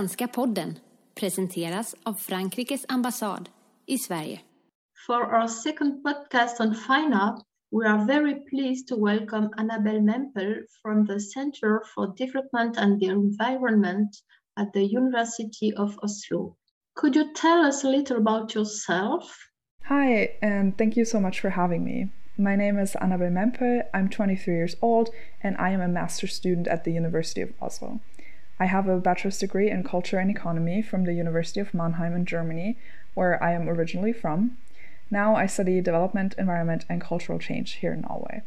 Franska podden presenteras av Frankrikes ambassad i Sverige. For our second podcast on FINA, we are very pleased to welcome Annabel Mempel from the Center for Development and the Environment at the University of Oslo. Could you tell us a little about yourself? Hi, and thank you so much for having me. My name is Annabel Mempel. I'm 23 years old, and I am a master's student at the University of Oslo. I have a bachelor's degree in culture and economy from the University of Mannheim in Germany, where I am originally from. Now I study development, environment, and cultural change here in Norway.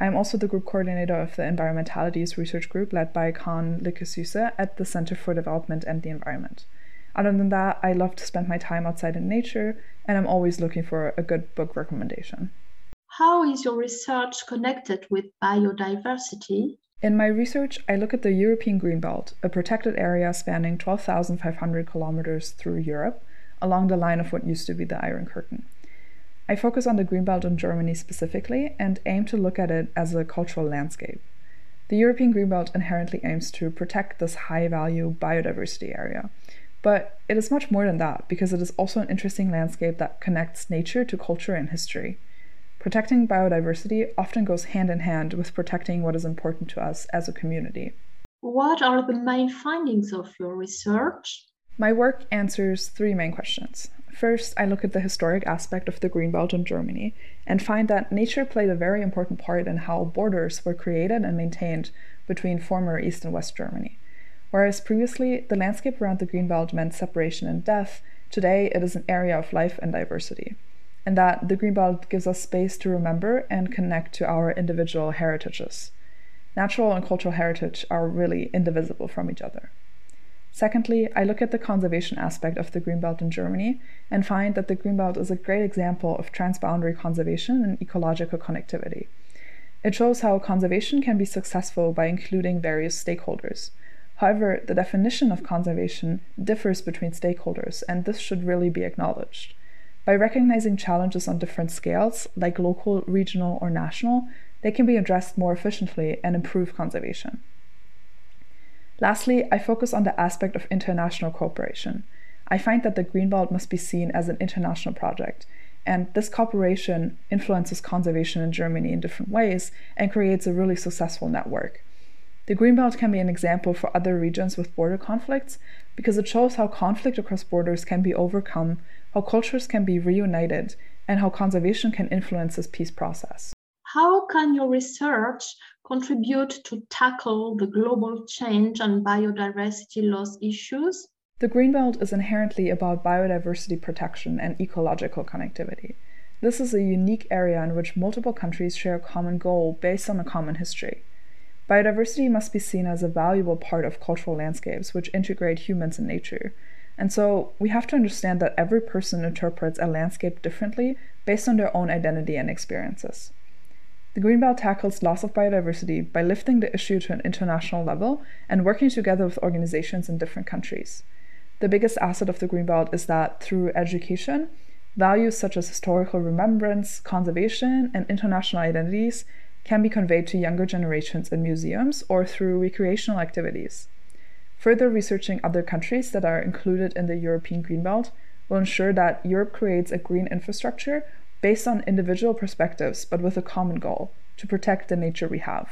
I am also the group coordinator of the Environmentalities Research Group led by Khan Lykke at the Center for Development and the Environment. Other than that, I love to spend my time outside in nature, and I'm always looking for a good book recommendation. How is your research connected with biodiversity? In my research, I look at the European Greenbelt, a protected area spanning 12,500 kilometers through Europe, along the line of what used to be the Iron Curtain. I focus on the Greenbelt in Germany specifically and aim to look at it as a cultural landscape. The European Greenbelt inherently aims to protect this high value biodiversity area. But it is much more than that because it is also an interesting landscape that connects nature to culture and history. Protecting biodiversity often goes hand in hand with protecting what is important to us as a community. What are the main findings of your research? My work answers three main questions. First, I look at the historic aspect of the Greenbelt in Germany and find that nature played a very important part in how borders were created and maintained between former East and West Germany. Whereas previously the landscape around the Greenbelt meant separation and death, today it is an area of life and diversity and that the green belt gives us space to remember and connect to our individual heritages. Natural and cultural heritage are really indivisible from each other. Secondly, I look at the conservation aspect of the Greenbelt in Germany and find that the Greenbelt is a great example of transboundary conservation and ecological connectivity. It shows how conservation can be successful by including various stakeholders. However, the definition of conservation differs between stakeholders, and this should really be acknowledged. By recognizing challenges on different scales, like local, regional, or national, they can be addressed more efficiently and improve conservation. Lastly, I focus on the aspect of international cooperation. I find that the Greenbelt must be seen as an international project, and this cooperation influences conservation in Germany in different ways and creates a really successful network. The Greenbelt can be an example for other regions with border conflicts because it shows how conflict across borders can be overcome how cultures can be reunited, and how conservation can influence this peace process. How can your research contribute to tackle the global change and biodiversity loss issues? The Greenbelt is inherently about biodiversity protection and ecological connectivity. This is a unique area in which multiple countries share a common goal based on a common history. Biodiversity must be seen as a valuable part of cultural landscapes which integrate humans and nature, and so we have to understand that every person interprets a landscape differently based on their own identity and experiences. The Greenbelt tackles loss of biodiversity by lifting the issue to an international level and working together with organizations in different countries. The biggest asset of the Greenbelt is that through education, values such as historical remembrance, conservation, and international identities can be conveyed to younger generations in museums or through recreational activities. Further researching other countries that are included in the European Greenbelt will ensure that Europe creates a green infrastructure based on individual perspectives but with a common goal to protect the nature we have.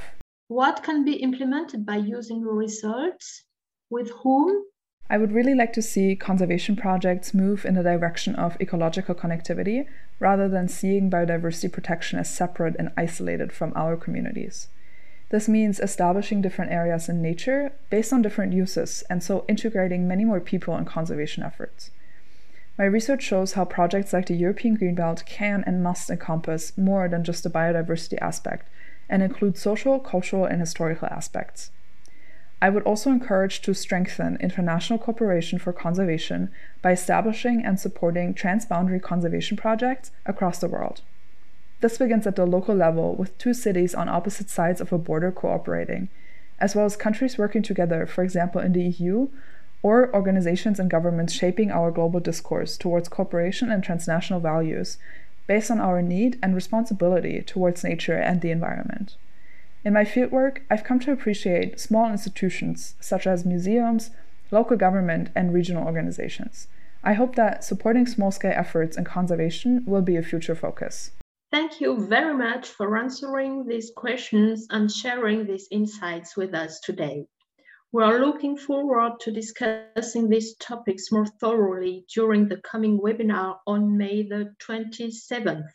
What can be implemented by using results? With whom? I would really like to see conservation projects move in the direction of ecological connectivity rather than seeing biodiversity protection as separate and isolated from our communities. This means establishing different areas in nature based on different uses, and so integrating many more people in conservation efforts. My research shows how projects like the European Greenbelt can and must encompass more than just the biodiversity aspect and include social, cultural, and historical aspects. I would also encourage to strengthen international cooperation for conservation by establishing and supporting transboundary conservation projects across the world. This begins at the local level with two cities on opposite sides of a border cooperating, as well as countries working together, for example, in the EU, or organizations and governments shaping our global discourse towards cooperation and transnational values based on our need and responsibility towards nature and the environment. In my fieldwork, I've come to appreciate small institutions such as museums, local government, and regional organizations. I hope that supporting small scale efforts in conservation will be a future focus. Thank you very much for answering these questions and sharing these insights with us today. We are looking forward to discussing these topics more thoroughly during the coming webinar on May the 27th.